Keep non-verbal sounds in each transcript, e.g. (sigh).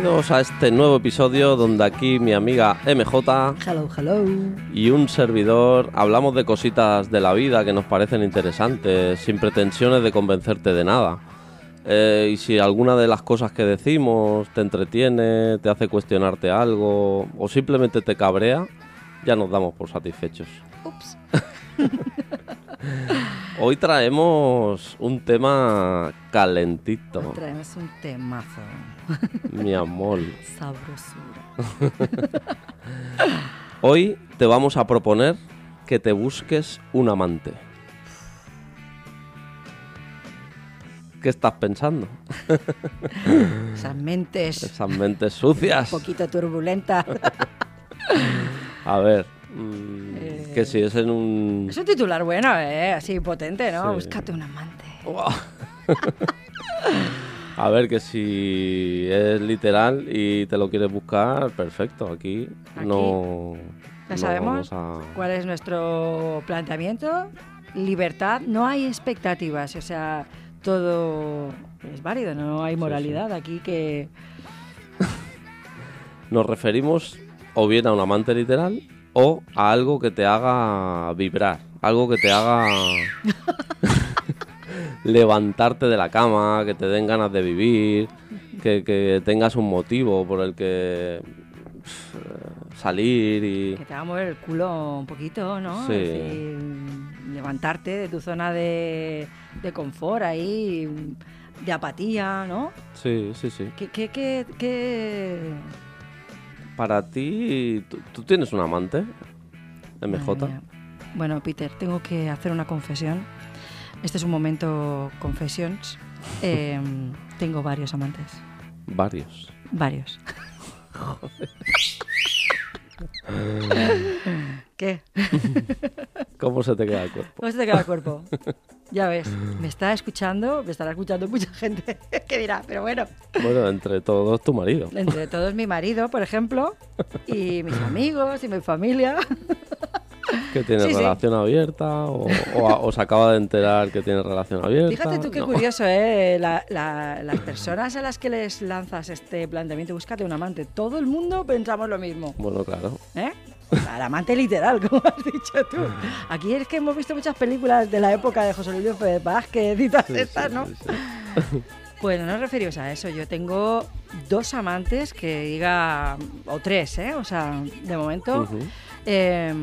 Bienvenidos a este nuevo episodio donde aquí mi amiga MJ Hello, hello. y un servidor hablamos de cositas de la vida que nos parecen interesantes, sin pretensiones de convencerte de nada. Eh, y si alguna de las cosas que decimos te entretiene, te hace cuestionarte algo o simplemente te cabrea, ya nos damos por satisfechos. Ups. (laughs) Hoy traemos un tema calentito, Traemos un temazo. mi amor. Sabrosura. (laughs) Hoy te vamos a proponer que te busques un amante. ¿Qué estás pensando? (laughs) Esas mentes Esas mentes un sucias. poquito turbulentas. (laughs) A ver, Eh. Que si es en un... Es un titular bueno, ¿eh? Así potente, ¿no? Sí. Búscate un amante. A ver, que si es literal y te lo quieres buscar, perfecto. Aquí, Aquí no... ya no sabemos a- ¿Cuál es nuestro planteamiento? Libertad, no hay expectativas, o sea, todo es válido, no hay Sí, moralidad aquí que... (laughs) Nos referimos o bien a un amante literal o a algo que te haga vibrar, algo que te haga (laughs) levantarte de la cama, que te den ganas de vivir, que, que tengas un motivo por el que pff, salir y... que te va a mover el culo un poquito, ¿no? Sí. Es decir, levantarte de tu zona de, de confort ahí, de apatía, ¿no? Sí, sí, sí. ¿Qué, qué, qué, qué- Para ti, ¿tú, tú tienes un amante? MJ. Mía. Bueno, Peter, tengo que hacer una confesión. Este es un momento confessions. (laughs) Eh, tengo varios amantes. Varios. Varios. (laughs) ¿Qué? ¿Cómo se te queda el cuerpo? ¿Cómo se te queda el cuerpo? (laughs) Ya ves, me está escuchando, me estará escuchando mucha (laughs) gente que dirá, pero bueno, Bueno, entre todos tu marido. entre todos mi marido, por ejemplo, y mis amigos y mi familia. (laughs) Que tiene Sí, sí. relación abierta o, o se acaba de enterar que tiene relación abierta. Fíjate tú qué No. curioso, ¿eh? (laughs) La- la- las personas a las que les lanzas este planteamiento, búscate un amante. Todo el mundo pensamos lo mismo, Bueno, claro. ¿eh? (laughs) Al amante literal, como has dicho tú. Aquí es que hemos visto muchas películas de la época de José Luis López Vázquez y todas Sí, estas, sí, ¿no? sí. Pues (laughs) no nos referimos a eso. Yo tengo dos amantes que diga, o tres, ¿eh? O sea, de momento. Eh,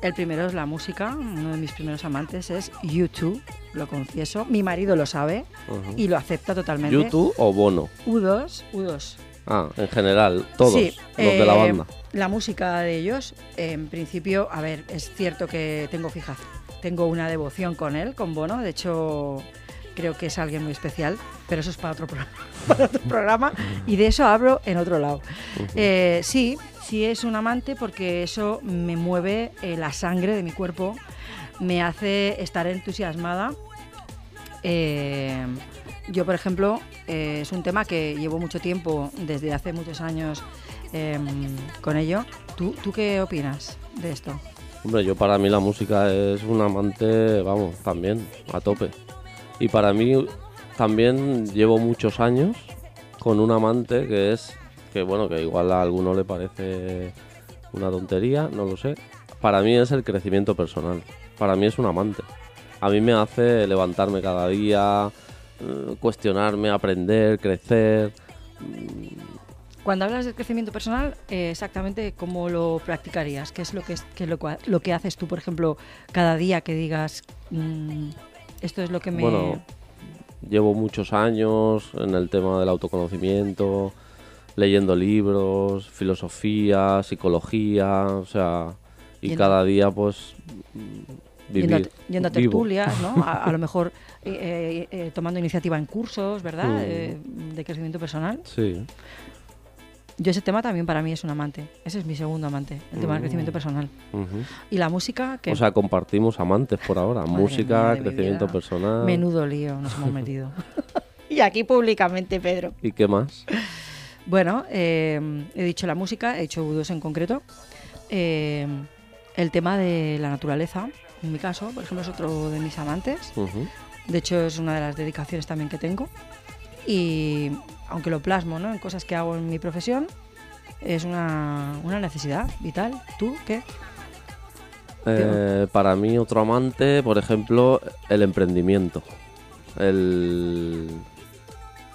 el primero es la música. Uno de mis primeros amantes es YouTube, lo confieso. Mi marido lo sabe y lo acepta totalmente. ¿YouTube o Bono? U2, U2. Ah, en general, todos Sí, los de la eh, banda. La música de ellos, en principio, a ver, es cierto que tengo fijación, tengo una devoción con él, con Bono. De hecho, creo que es alguien muy especial, pero eso es para otro programa, (laughs) para otro programa y de eso hablo en otro lado. Eh, sí, sí es un amante porque eso me mueve eh, la sangre de mi cuerpo, me hace estar entusiasmada. Eh, yo, por ejemplo, eh, es un tema que llevo mucho tiempo, desde hace muchos años, em, con ello. ¿Tú, ¿Tú qué opinas de esto? Hombre, yo para mí la música es un amante, vamos, también, a tope. Y para mí también llevo muchos años con un amante que es, que bueno, que igual a alguno le parece una tontería, no lo sé. Para mí es el crecimiento personal. Para mí es un amante. A mí me hace levantarme cada día, eh, cuestionarme, aprender, crecer. Cuando hablas de crecimiento personal, eh, exactamente cómo lo practicarías, qué es lo que es, qué es lo, que haces tú, por ejemplo, cada día que digas mm, esto es lo que me Bueno, llevo muchos años en el tema del autoconocimiento, leyendo libros, filosofía, psicología, o sea, y cada día pues Yendo a, yendo a tertulias, ¿no? A, a lo (laughs) mejor eh, eh, eh, tomando iniciativa en cursos, ¿verdad? Mm. Eh, de crecimiento personal. Sí, Yo ese tema también para mí es un amante. Ese es mi segundo amante, el tema del Mm. crecimiento personal. Y la música, que O sea, compartimos amantes por ahora. Música, mi crecimiento personal. menudo lío nos hemos metido. (laughs) y aquí públicamente, Pedro. ¿Y qué más? Bueno, he dicho la música, he dicho dos en concreto. El tema de la naturaleza, en mi caso, por ejemplo, es otro de mis amantes. De hecho, es una de las dedicaciones también que tengo. Y aunque lo plasmo ¿no? en cosas que hago en mi profesión, es una, una necesidad vital. ¿Tú qué? Eh, para mí otro amante, por ejemplo, el emprendimiento. El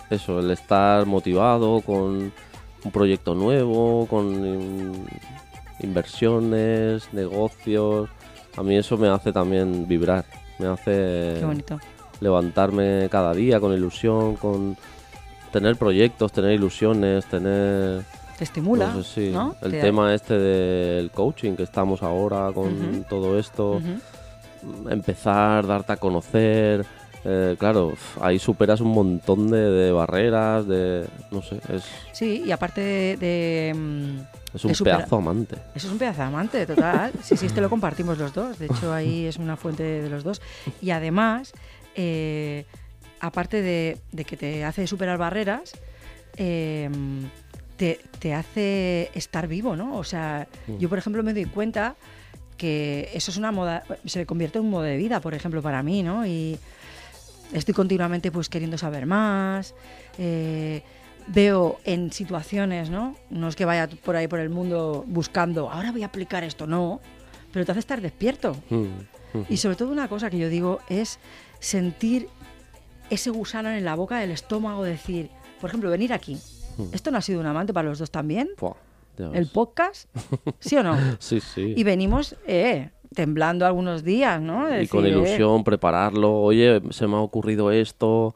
eso, el estar motivado con un proyecto nuevo, con in- inversiones, negocios. A mí eso me hace también vibrar, me hace Qué bonito. levantarme cada día con ilusión, con tener proyectos, tener ilusiones, tener Te estimula, no sé, sí, ¿no? el Te- tema este del coaching que estamos ahora con todo esto, empezar, darte a conocer, eh, claro, ahí superas un montón de, de barreras, de, no sé, es, Sí, y aparte de... de, mm, es un pedazo amante. Eso es un pedazo amante, total. Sí, sí, este lo compartimos los dos. De hecho, ahí es una fuente de los dos. Y además, eh, aparte de, de que te hace superar barreras, eh, te, te hace estar vivo, ¿no? O sea, yo, por ejemplo, me doy cuenta que eso es una moda, se convierte en un modo de vida, por ejemplo, para mí, ¿no? Y estoy continuamente pues queriendo saber más. eh, veo en situaciones, ¿no? No es que vaya por ahí por el mundo buscando, ahora voy a aplicar esto, no. Pero te hace estar despierto. Mm, mm. Y sobre todo una cosa que yo digo es sentir ese gusano en la boca del estómago, decir, por ejemplo, venir aquí. Mm. ¿Esto no ha sido un amante para los dos también? ¿El podcast? (laughs) ¿Sí o no? Sí, sí. Y venimos eh, temblando algunos días, ¿no? De y con eh, ilusión, prepararlo. Oye, se me ha ocurrido esto.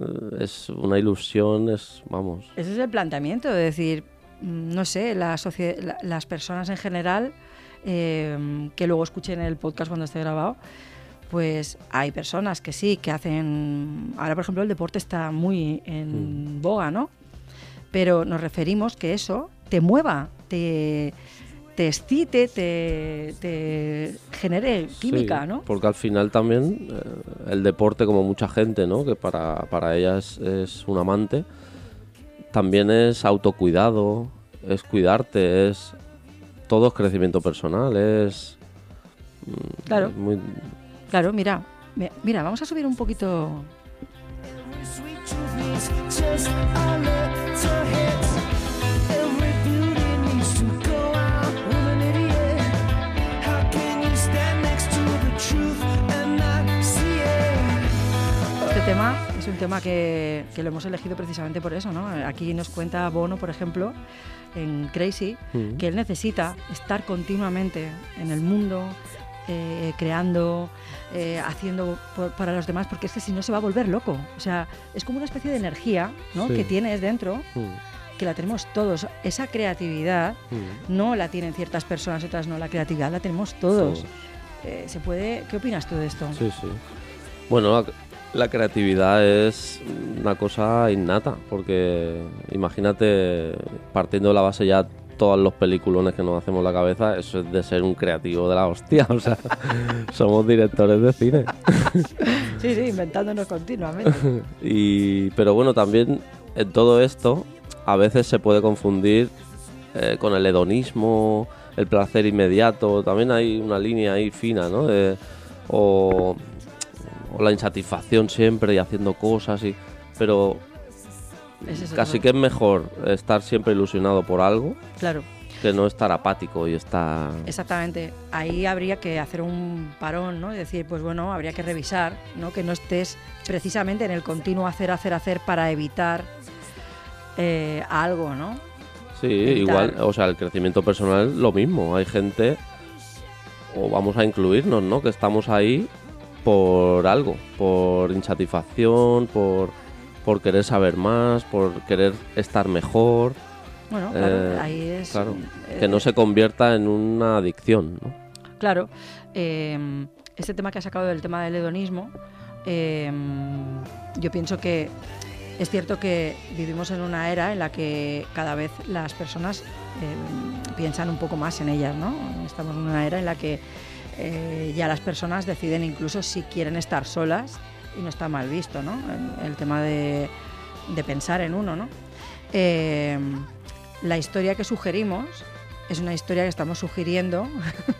Eh, Es una ilusión, es, vamos. Ese es el planteamiento, de decir, mm, no sé, la la- las personas en general eh, que luego escuchen el podcast cuando esté grabado, pues hay personas que sí, que hacen... Ahora, por ejemplo, el deporte está muy en boga, ¿no? Pero nos referimos que eso te mueva, te, te excite, te, te genere química, Sí, ¿no? Porque al final también eh, el deporte, como mucha gente, ¿no? Que para, para ella es, es un amante, también es autocuidado, es cuidarte, es todo es crecimiento personal, es... mm, Claro. es muy- Claro, mira, mi- mira, vamos a subir un poquito tema es un tema que, que lo hemos elegido precisamente por eso, ¿no? Aquí nos cuenta Bono, por ejemplo, en Crazy, Mm. que él necesita estar continuamente en el mundo, eh, creando, eh, haciendo por- para los demás, porque es que si no se va a volver loco. O sea, es como una especie de energía ¿no? Sí. que tienes dentro, Mm, que la tenemos todos. Esa creatividad mm. no la tienen ciertas personas, otras no. La creatividad la tenemos todos. Todos. Eh, ¿se puede, ¿Qué opinas tú de esto? Sí, sí. Bueno, la, creatividad es una cosa innata, porque imagínate, partiendo de la base ya todos los peliculones que nos hacemos la cabeza, eso es de ser un creativo de la hostia, (laughs) o sea, somos directores de cine. Sí, sí, inventándonos continuamente. (laughs) Y, pero bueno, también en todo esto a veces se puede confundir eh, con el hedonismo, el placer inmediato. También hay una línea ahí fina, ¿no? De- o, o la insatisfacción siempre y haciendo cosas. Y, pero es casi que es mejor estar siempre ilusionado por algo Claro. que no estar apático y estar... Exactamente. Ahí habría que hacer un parón, ¿no? Y decir, pues bueno, habría que revisar, ¿no? Que no estés precisamente en el continuo hacer, hacer, hacer para evitar eh, algo, ¿no? Sí, evitar. igual, o sea, el crecimiento personal lo mismo. Hay gente, o vamos a incluirnos, ¿no? Que estamos ahí por algo, por insatisfacción, por, por querer saber más, por querer estar mejor. Bueno, claro, Eh, ahí es... Claro, eh, que no se convierta en una adicción, ¿no? Claro, eh, este tema que ha sacado del tema del hedonismo, eh, yo pienso que es cierto que vivimos en una era en la que cada vez las personas eh, piensan un poco más en ellas, ¿no? Estamos en una era en la que eh, ya las personas deciden incluso si quieren estar solas y no está mal visto, ¿no? El, tema de, de pensar en uno, ¿no? Eh, la historia que sugerimos es una historia que estamos sugiriendo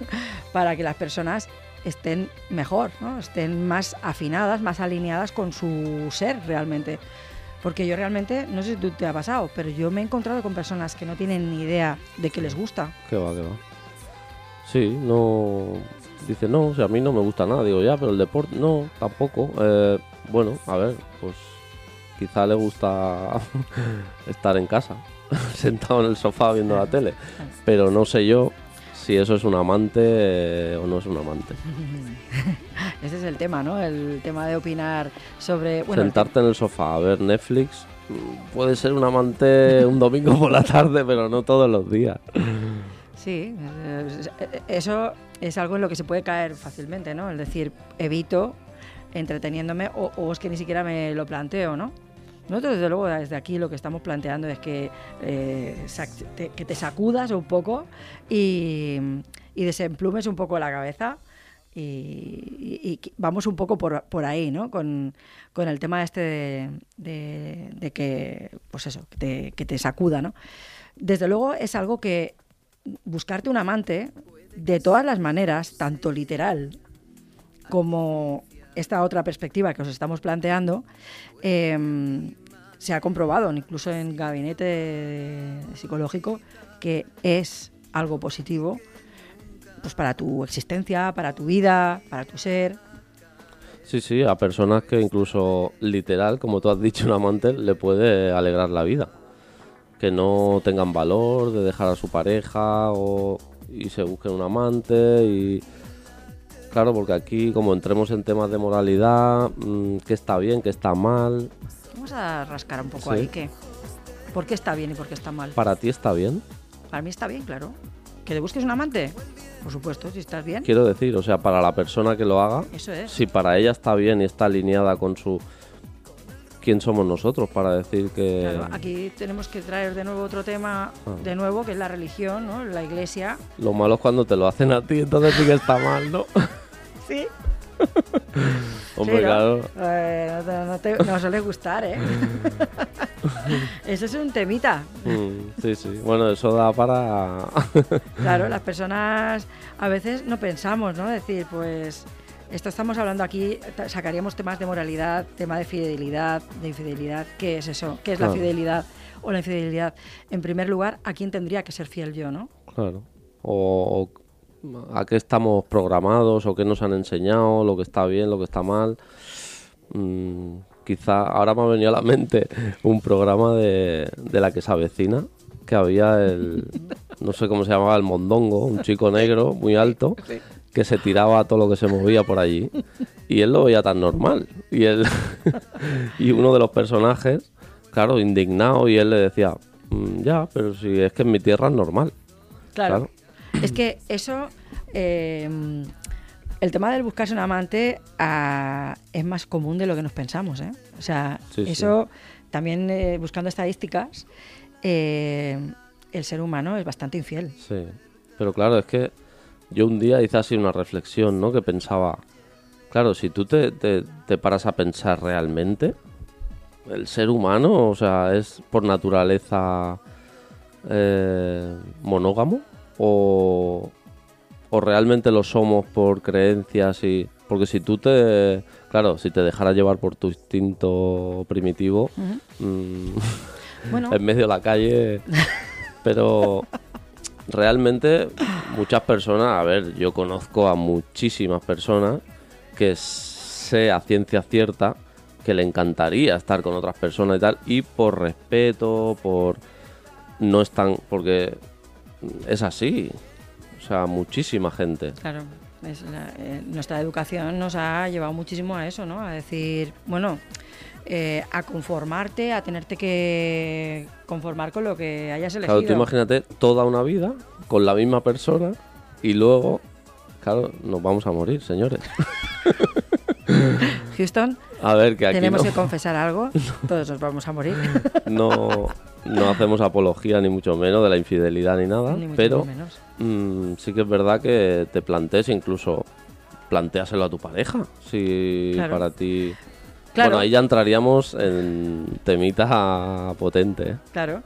(laughs) para que las personas estén mejor, ¿no? estén más afinadas, más alineadas con su ser realmente. Porque yo realmente, no sé si te ha pasado, pero yo me he encontrado con personas que no tienen ni idea de que les gusta. Que va, que va. Sí, no. Dice, no, o sea, a mí no me gusta nada. Digo, ya, pero el deporte, no, tampoco. Eh, bueno, a ver, pues quizá le gusta (laughs) estar en casa, (laughs) sentado en el sofá viendo la tele. Pero no sé yo si eso es un amante eh, o no es un amante. (laughs) Ese es el tema, ¿no? El tema de opinar sobre... Bueno, Sentarte en el sofá a ver Netflix mm, puede ser un amante un domingo por la tarde, pero no todos los días. Sí, eh, eso es algo en lo que se puede caer fácilmente, ¿no? Es decir, evito entreteniéndome o, o es que ni siquiera me lo planteo, ¿no? Nosotros, desde luego, desde aquí lo que estamos planteando es que, eh, te, que te sacudas un poco y, y desemplumes un poco la cabeza y, y- vamos un poco por, por ahí, ¿no? Con, con el tema este de, de- de que, pues eso, que te, que te sacuda, ¿no? Desde luego es algo que buscarte un amante, de todas las maneras, tanto literal como esta otra perspectiva que os estamos planteando, eh, se ha comprobado, incluso en gabinete psicológico, que es algo positivo pues para tu existencia, para tu vida, para tu ser. Sí, sí, a personas que incluso literal, como tú has dicho, un amante le puede alegrar la vida. Que no tengan valor de dejar a su pareja o, y se busquen un amante y... Claro, porque aquí como entremos en temas de moralidad, mm, qué está bien, qué está mal, Vamos a rascar un poco Sí. ahí, que ¿por qué está bien y por qué está mal? ¿para ti está bien? Para mí está bien, claro. ¿Que le busques un amante? Por supuesto, si estás bien. Quiero decir, o sea, para la persona que lo haga, Eso es. si para ella está bien y está alineada con su... ¿Quién somos nosotros para decir que... Claro, aquí tenemos que traer de nuevo otro tema, Ah. de nuevo, que es la religión, ¿no? La iglesia. Lo malo es cuando te lo hacen a ti, entonces sí que está mal, ¿no? (laughs) Sí. (laughs) Hombre, Sí, ¿no? claro. Eh, no, no te, no suele gustar, ¿eh? (laughs) Eso es un temita. Mm, sí, sí. Bueno, eso da para... Claro, las personas a veces no pensamos, ¿no? Decir, pues, esto estamos hablando aquí, sacaríamos temas de moralidad, tema de fidelidad, de infidelidad. ¿Qué es eso? ¿Qué es la fidelidad o la infidelidad? En primer lugar, ¿a quién tendría que ser fiel yo, no? claro. O, o a qué estamos programados, o qué nos han enseñado, lo que está bien, lo que está mal. Mm, quizá ahora me ha venido a la mente un programa de, de la que se avecina, que había el... (laughs) No sé cómo se llamaba, el mondongo, un chico negro muy alto. Que se tiraba a todo lo que se movía por allí y él lo veía tan normal y él (laughs) y uno de los personajes claro indignado y él le decía "Mm, ya pero si es que en mi tierra es normal Claro. Claro. (clears throat) Es que eso, eh, el tema del buscarse un amante ah, es más común de lo que nos pensamos. ¿eh? O sea, Sí, sí. eso también eh, buscando estadísticas, eh, el ser humano es bastante infiel. sí pero claro es que yo un día hice así una reflexión no que pensaba claro si tú te, te, te paras a pensar realmente el ser humano o sea es por naturaleza eh, monógamo o, o realmente lo somos por creencias y porque si tú te claro si te dejaras llevar por tu instinto primitivo mm, (laughs) Bueno, en medio de la calle pero realmente muchas personas a ver yo conozco a muchísimas personas que sé a ciencia cierta que le encantaría estar con otras personas y tal y por respeto por no están porque es así o sea muchísima gente claro, eh, nuestra educación nos ha llevado muchísimo a eso, ¿no? A decir, bueno, eh, a conformarte, a tenerte que conformar con lo que hayas elegido. Claro, tú imagínate toda una vida con la misma persona y luego, claro, nos vamos a morir, señores. (laughs) Houston, A ver, que aquí tenemos no, que confesar algo. (laughs) Todos nos vamos a morir. (laughs) no, no hacemos apología ni mucho menos de la infidelidad ni nada, Ni mucho pero menos. mm, sí que es verdad que te plantees incluso planteáselo a tu pareja, si Claro. para ti... Claro. Bueno, ahí ya entraríamos en temitas potentes. ¿eh? Claro.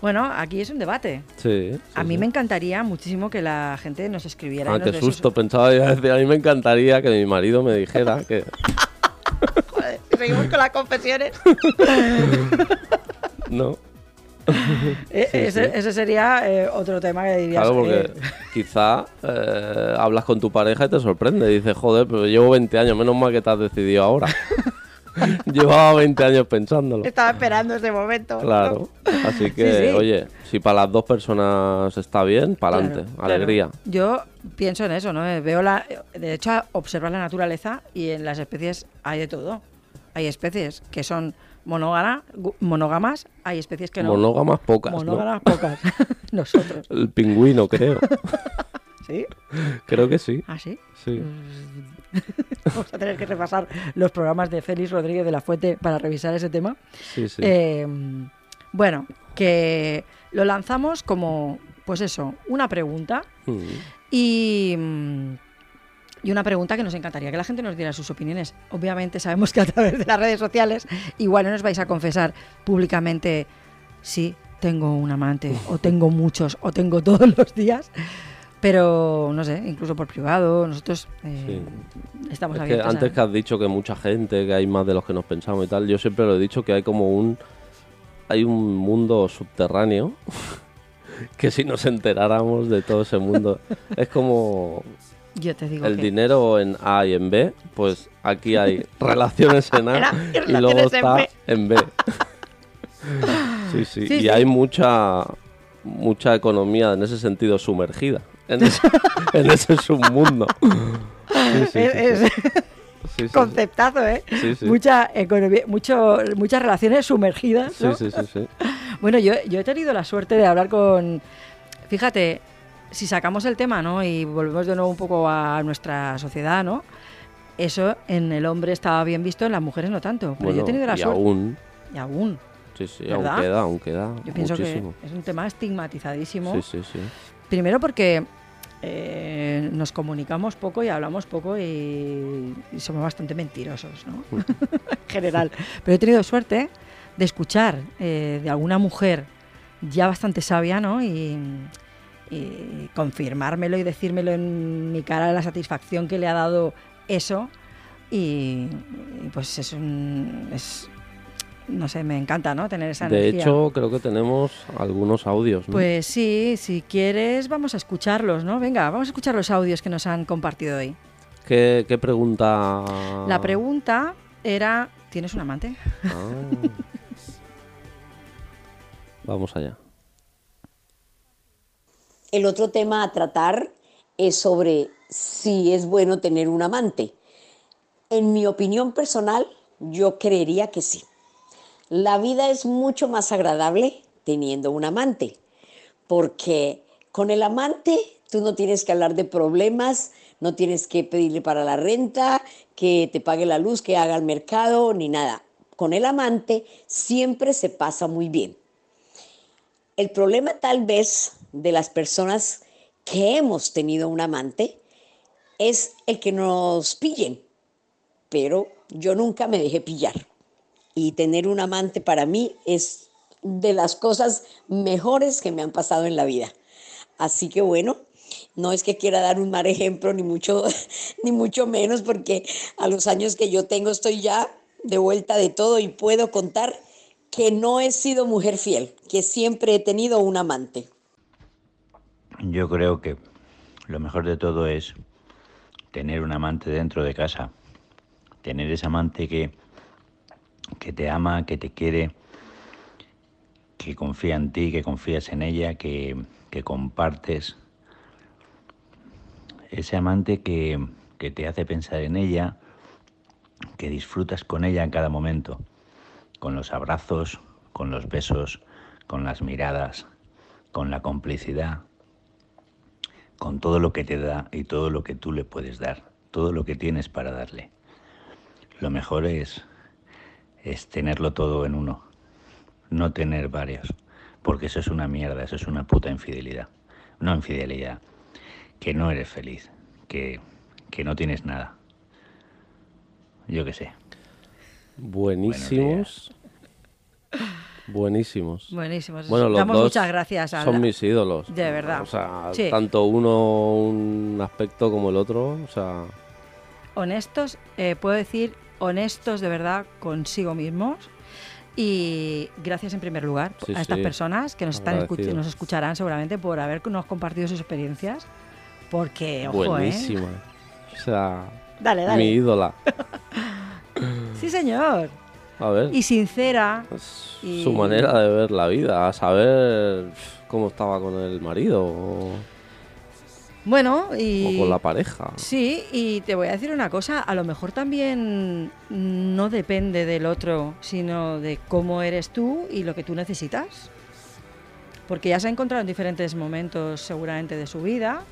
Bueno, aquí es un debate. Sí, sí, A mí sí. me encantaría muchísimo que la gente nos escribiera. y Ah, nos qué susto, pensaba a decir, a mí me encantaría que mi marido me dijera que... (laughs) Joder, seguimos con las confesiones. (laughs) No, (laughs) Eh, Sí, ese, sería eh, otro tema que dirías. claro, porque eh, quizá eh, hablas con tu pareja y te sorprende. Dices, joder, pero llevo 20 años, menos mal que te has decidido ahora. (laughs) Llevaba 20 años pensándolo. estaba esperando ese momento. ¿no? Claro. Así que, Sí, sí. oye, si para las dos personas está bien, para adelante. claro. Alegría. Yo pienso en eso, ¿no? Eh, Veo la, de hecho, observar la naturaleza y en las especies hay de todo. Hay especies que son monógama- monógamas, hay especies que no. Monógamas pocas, ¿no? Monógamas pocas. (laughs) Nosotros. El pingüino, creo. (laughs) ¿Sí? creo que sí. ¿Ah, sí? Sí. (laughs) Vamos a tener que repasar los programas de Félix Rodríguez de la Fuente para revisar ese tema. Sí, sí. Eh, bueno, que lo lanzamos como, pues eso, una pregunta Mm. y, mm, y una pregunta que nos encantaría que la gente nos diera sus opiniones. Obviamente sabemos que a través de las redes sociales igual no nos vais a confesar públicamente sí, tengo un amante o tengo muchos o tengo todos los días. Pero, no sé, incluso por privado, nosotros eh, estamos Es que abiertos. a- antes que has dicho que mucha gente, que hay más de los que nos pensamos y tal, yo siempre lo he dicho que hay como un hay un mundo subterráneo (laughs) que si nos enteráramos de todo ese mundo es como Yo te digo el que dinero en A y en B, pues aquí hay (laughs) relaciones en A y y luego en está B. en B. (laughs) Sí, sí, Sí, y sí. hay mucha mucha economía en ese sentido sumergida en ese, (laughs) en ese submundo. (laughs) Sí, sí, es, sí. es Sí, sí, sí. conceptazo, ¿eh? Sí, sí. Mucha economía, mucho, muchas relaciones sumergidas. Sí, ¿no? sí, sí, sí. (laughs) Bueno, yo, yo he tenido la suerte de hablar con. Fíjate, si sacamos el tema, ¿no? Y volvemos de nuevo un poco a nuestra sociedad, ¿no? Eso en el hombre estaba bien visto, en las mujeres no tanto. Pero yo he tenido la y suerte. aún, Y aún. sí, sí, ¿Verdad? aún queda, aún queda Yo pienso muchísimo. que es un tema estigmatizadísimo. Sí, sí, sí. Primero porque eh, nos comunicamos poco y hablamos poco y, y somos bastante mentirosos, ¿no? (laughs) en general. Pero he tenido suerte de escuchar eh, de alguna mujer ya bastante sabia, ¿no? Y, y confirmármelo y decírmelo en mi cara la satisfacción que le ha dado eso. Y, y pues es un... Es, no sé, me encanta, ¿no? Tener esa De energía. hecho, creo que tenemos algunos audios, ¿no? Pues sí, si quieres vamos a escucharlos, ¿no? Venga, vamos a escuchar los audios que nos han compartido hoy. ¿Qué, qué pregunta? La pregunta era, ¿tienes un amante? Ah. Vamos allá. El otro tema a tratar es sobre si es bueno tener un amante. En mi opinión personal, yo creería que sí. La vida es mucho más agradable teniendo un amante, porque con el amante tú no tienes que hablar de problemas, no tienes que pedirle para la renta, que te pague la luz, que haga el mercado, ni nada. Con el amante siempre se pasa muy bien. El problema tal vez de las personas que hemos tenido un amante es el que nos pillen, pero yo nunca me dejé pillar. Y tener un amante para mí es de las cosas mejores que me han pasado en la vida. Así que bueno, no es que quiera dar un mal ejemplo, ni mucho, (laughs) ni mucho menos, porque a los años que yo tengo estoy ya de vuelta de todo y puedo contar que no he sido mujer fiel, que siempre he tenido un amante. Yo creo que lo mejor de todo es tener un amante dentro de casa. Tener ese amante que, que te ama, que te quiere, que confía en ti, que confías en ella, que, que compartes. Ese amante que, que te hace pensar en ella, que disfrutas con ella en cada momento. con los abrazos, con los besos, con las miradas, con la complicidad, con todo lo que te da y todo lo que tú le puedes dar, todo lo que tienes para darle. Lo mejor es, es tenerlo todo en uno, no tener varios, porque eso es una mierda, eso es una puta infidelidad. No infidelidad, que no eres feliz, que, que no tienes nada. Yo qué sé. Buenísimos. Buenísimos. Buenísimos. Bueno, los Damos dos muchas gracias a son la- mis ídolos. De verdad. O sea, Sí. tanto uno un aspecto como el otro. O sea, honestos, eh, puedo decir honestos de verdad consigo mismos. Y gracias en primer lugar Sí, a estas sí. personas que nos, están escuch- nos escucharán seguramente por habernos compartido sus experiencias. Porque, ojo, ¿eh? buenísima. O sea, Dale, dale. mi ídola. (laughs) Sí, señor. A ver. Y sincera. es y- Su manera de ver la vida, a saber cómo estaba con el marido o, Bueno, o y. con la pareja. Sí, y te voy a decir una cosa, a lo mejor también no depende del otro, sino de cómo eres tú y lo que tú necesitas. Porque ya se ha encontrado en diferentes momentos seguramente de su vida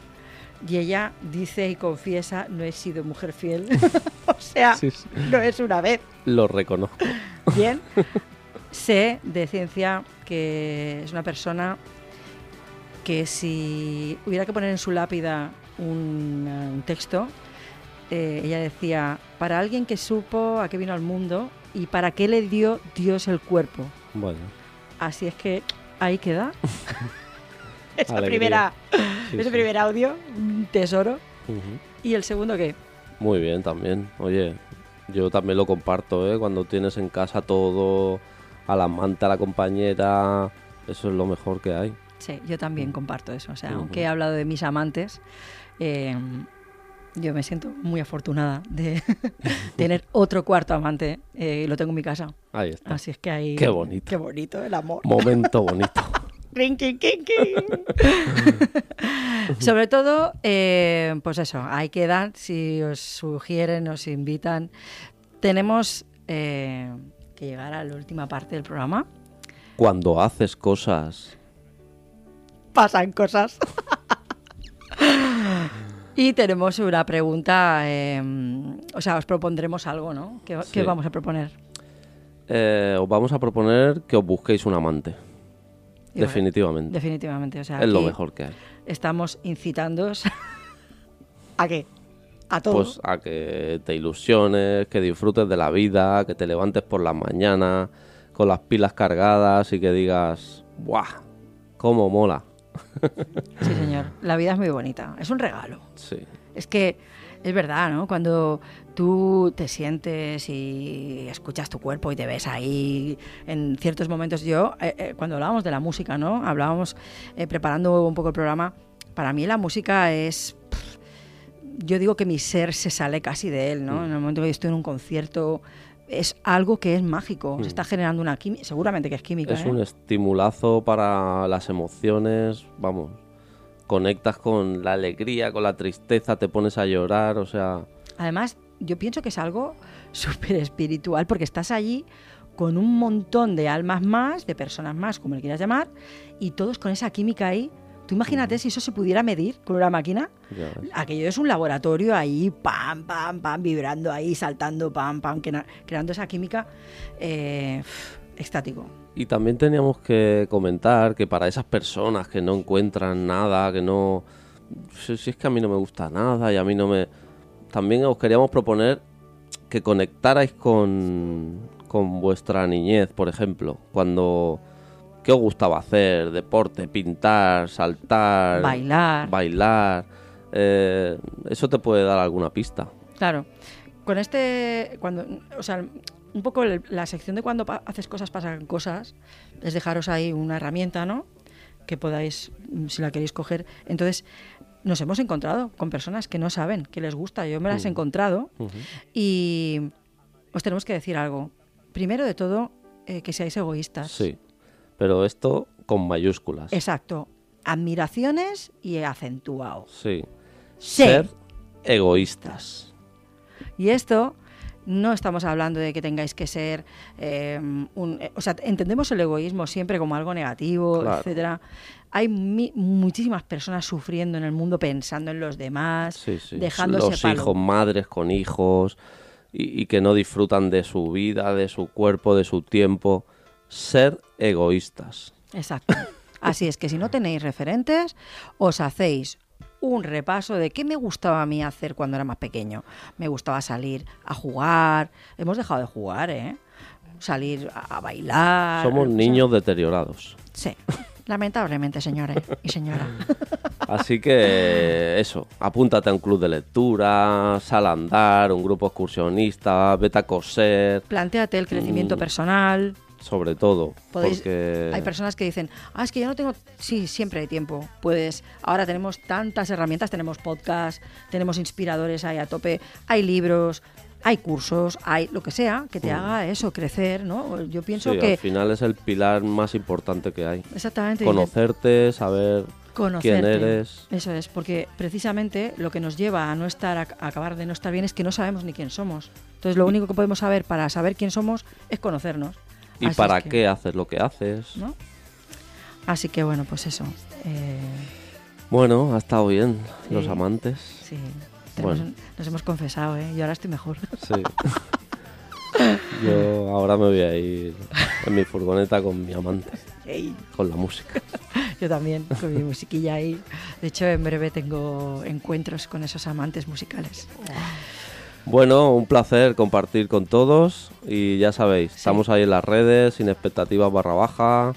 y ella dice y confiesa, no he sido mujer fiel. (laughs) o sea, Sí, sí. no es una vez. Lo reconozco. Bien. (laughs) sé de ciencia que es una persona que si hubiera que poner en su lápida un, eh, un texto, eh, ella decía, para alguien que supo a qué vino al mundo y para qué le dio Dios el cuerpo. Bueno, Así es que ahí queda. (laughs) esa Alegría. primera, sí, ese sí. primer audio, un tesoro. Y el segundo qué? Muy bien también. Oye, yo también lo comparto, ¿eh? Cuando tienes en casa todo, al amante, a la compañera, eso es lo mejor que hay. Sí, yo también comparto eso. O sea, aunque he hablado de mis amantes, eh, yo me siento muy afortunada de (laughs) tener otro cuarto amante eh, y lo tengo en mi casa. Ahí está. Así es que ahí... Qué bonito. Qué bonito el amor. Momento (laughs) bonito. (laughs) Sobre todo, eh, pues eso, ahí quedan, si os sugieren, os invitan. Tenemos eh, que llegar a la última parte del programa. Cuando haces cosas pasan cosas. (laughs) y tenemos una pregunta, eh, o sea, os propondremos algo, ¿no? ¿Qué, qué Sí. vamos a proponer? Eh, os vamos a proponer que os busquéis un amante. Y bueno, Definitivamente. Definitivamente, o sea, es lo mejor que hay. Estamos incitándoos (laughs) a qué? A todo. Pues a que te ilusiones, que disfrutes de la vida, que te levantes por las mañanas con las pilas cargadas y que digas, ¡buah! ¡Cómo mola! (laughs) Sí, señor. La vida es muy bonita. Es un regalo. Sí. Es que es verdad, ¿no? Cuando tú te sientes y escuchas tu cuerpo y te ves ahí en ciertos momentos. Yo, eh, eh, cuando hablábamos de la música, ¿no? Hablábamos eh, preparando un poco el programa. Para mí la música es... pff, yo digo que mi ser se sale casi de él, ¿no? En el momento que yo estoy en un concierto es algo que es mágico. Se está generando una química, seguramente que es química. Es ¿eh? un estimulazo para las emociones, vamos. Conectas con la alegría, con la tristeza, te pones a llorar, o sea, Además, yo pienso que es algo (laughs) súper espiritual porque estás allí con un montón de almas más, de personas más, como le quieras llamar, y todos con esa química ahí. Tú imagínate si eso se pudiera medir con una máquina. Aquello es un laboratorio ahí, pam, pam, pam, vibrando ahí, saltando, pam, pam, crea- creando esa química eh, extático. Y también teníamos que comentar que para esas personas que no encuentran nada, que no... Si, si es que a mí no me gusta nada y a mí no me... También os queríamos proponer que conectarais con, con vuestra niñez, por ejemplo, cuando... ¿Qué os gustaba hacer? Deporte, pintar, saltar... Bailar. Bailar. eh, eso te puede dar alguna pista. Claro. Con este, cuando, o sea, un poco el- la sección de cuando haces cosas, pasan cosas, es dejaros ahí una herramienta, ¿no? Que podáis, mm, si la queréis coger. Entonces, nos hemos encontrado con personas que no saben que les gusta. Yo me las he encontrado y os tenemos que decir algo. Primero de todo, eh, que seáis egoístas. Sí. Pero esto con mayúsculas. Exacto. Admiraciones y acentuado. Sí. Ser egoístas. Y esto No estamos hablando de que tengáis que ser eh, un... eh, o sea, entendemos el egoísmo siempre como algo negativo, Claro. etcétera. Hay mi- muchísimas personas sufriendo en el mundo pensando en los demás, Sí, sí. dejándose Los palo. hijos, madres con hijos y, y que no disfrutan de su vida, de su cuerpo, de su tiempo. Ser egoístas. Exacto. Así es que si no tenéis referentes, os hacéis un repaso de qué me gustaba a mí hacer cuando era más pequeño. Me gustaba salir a jugar. Hemos dejado de jugar, ¿eh? Salir a, bailar. Somos niños deteriorados. Sí. Lamentablemente, señores y señora. Así que eso, apúntate a un club de lectura, sal a andar, un grupo excursionista, vete a coser, Plantéate el crecimiento Mm. personal. Sobre todo. Porque Hay personas que dicen, ah, es que yo no tengo, sí, siempre hay tiempo. Pues ahora tenemos tantas herramientas, tenemos podcast, tenemos inspiradores ahí a tope, hay libros, hay cursos, hay lo que sea que te haga eso, crecer, ¿no? Yo pienso Mm. sí, que... al final es el pilar más importante que hay. Exactamente. Conocerte, saber Conocerte. quién eres. Eso es, porque precisamente lo que nos lleva a no estar, a acabar de no estar bien es que no sabemos ni quién somos. Entonces lo único que podemos saber para saber quién somos es conocernos. Y Así para es que- qué haces lo que haces. ¿no? Así que bueno, pues eso. eh, Bueno, ha estado bien, Sí. los amantes. sí, tenemos Bueno. nos hemos confesado, ¿eh? Y ahora estoy mejor. Sí. (laughs) Yo ahora me voy a ir en mi furgoneta con mi amante, Ey, con la música. (laughs) Yo también, con mi musiquilla ahí. De hecho, en breve tengo encuentros con esos amantes musicales. Bueno, un placer compartir con todos y ya sabéis, estamos ahí en las redes, sin expectativas barra baja,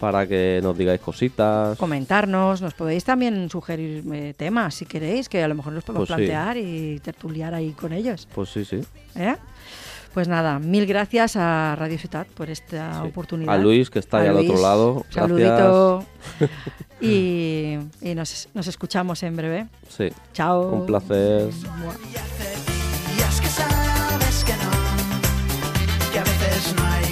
para que nos digáis cositas. Comentarnos, nos podéis también sugerir eh, temas si queréis, que a lo mejor los podemos Pues sí. plantear y tertuliar ahí con ellos. Pues sí, sí. ¿eh? Pues nada, mil gracias a Radio Ciudad por esta sí. oportunidad. A Luis, que está ahí al otro lado. Saludito. y y nos, nos escuchamos en breve. Sí, Chao. un placer. Mua. No, que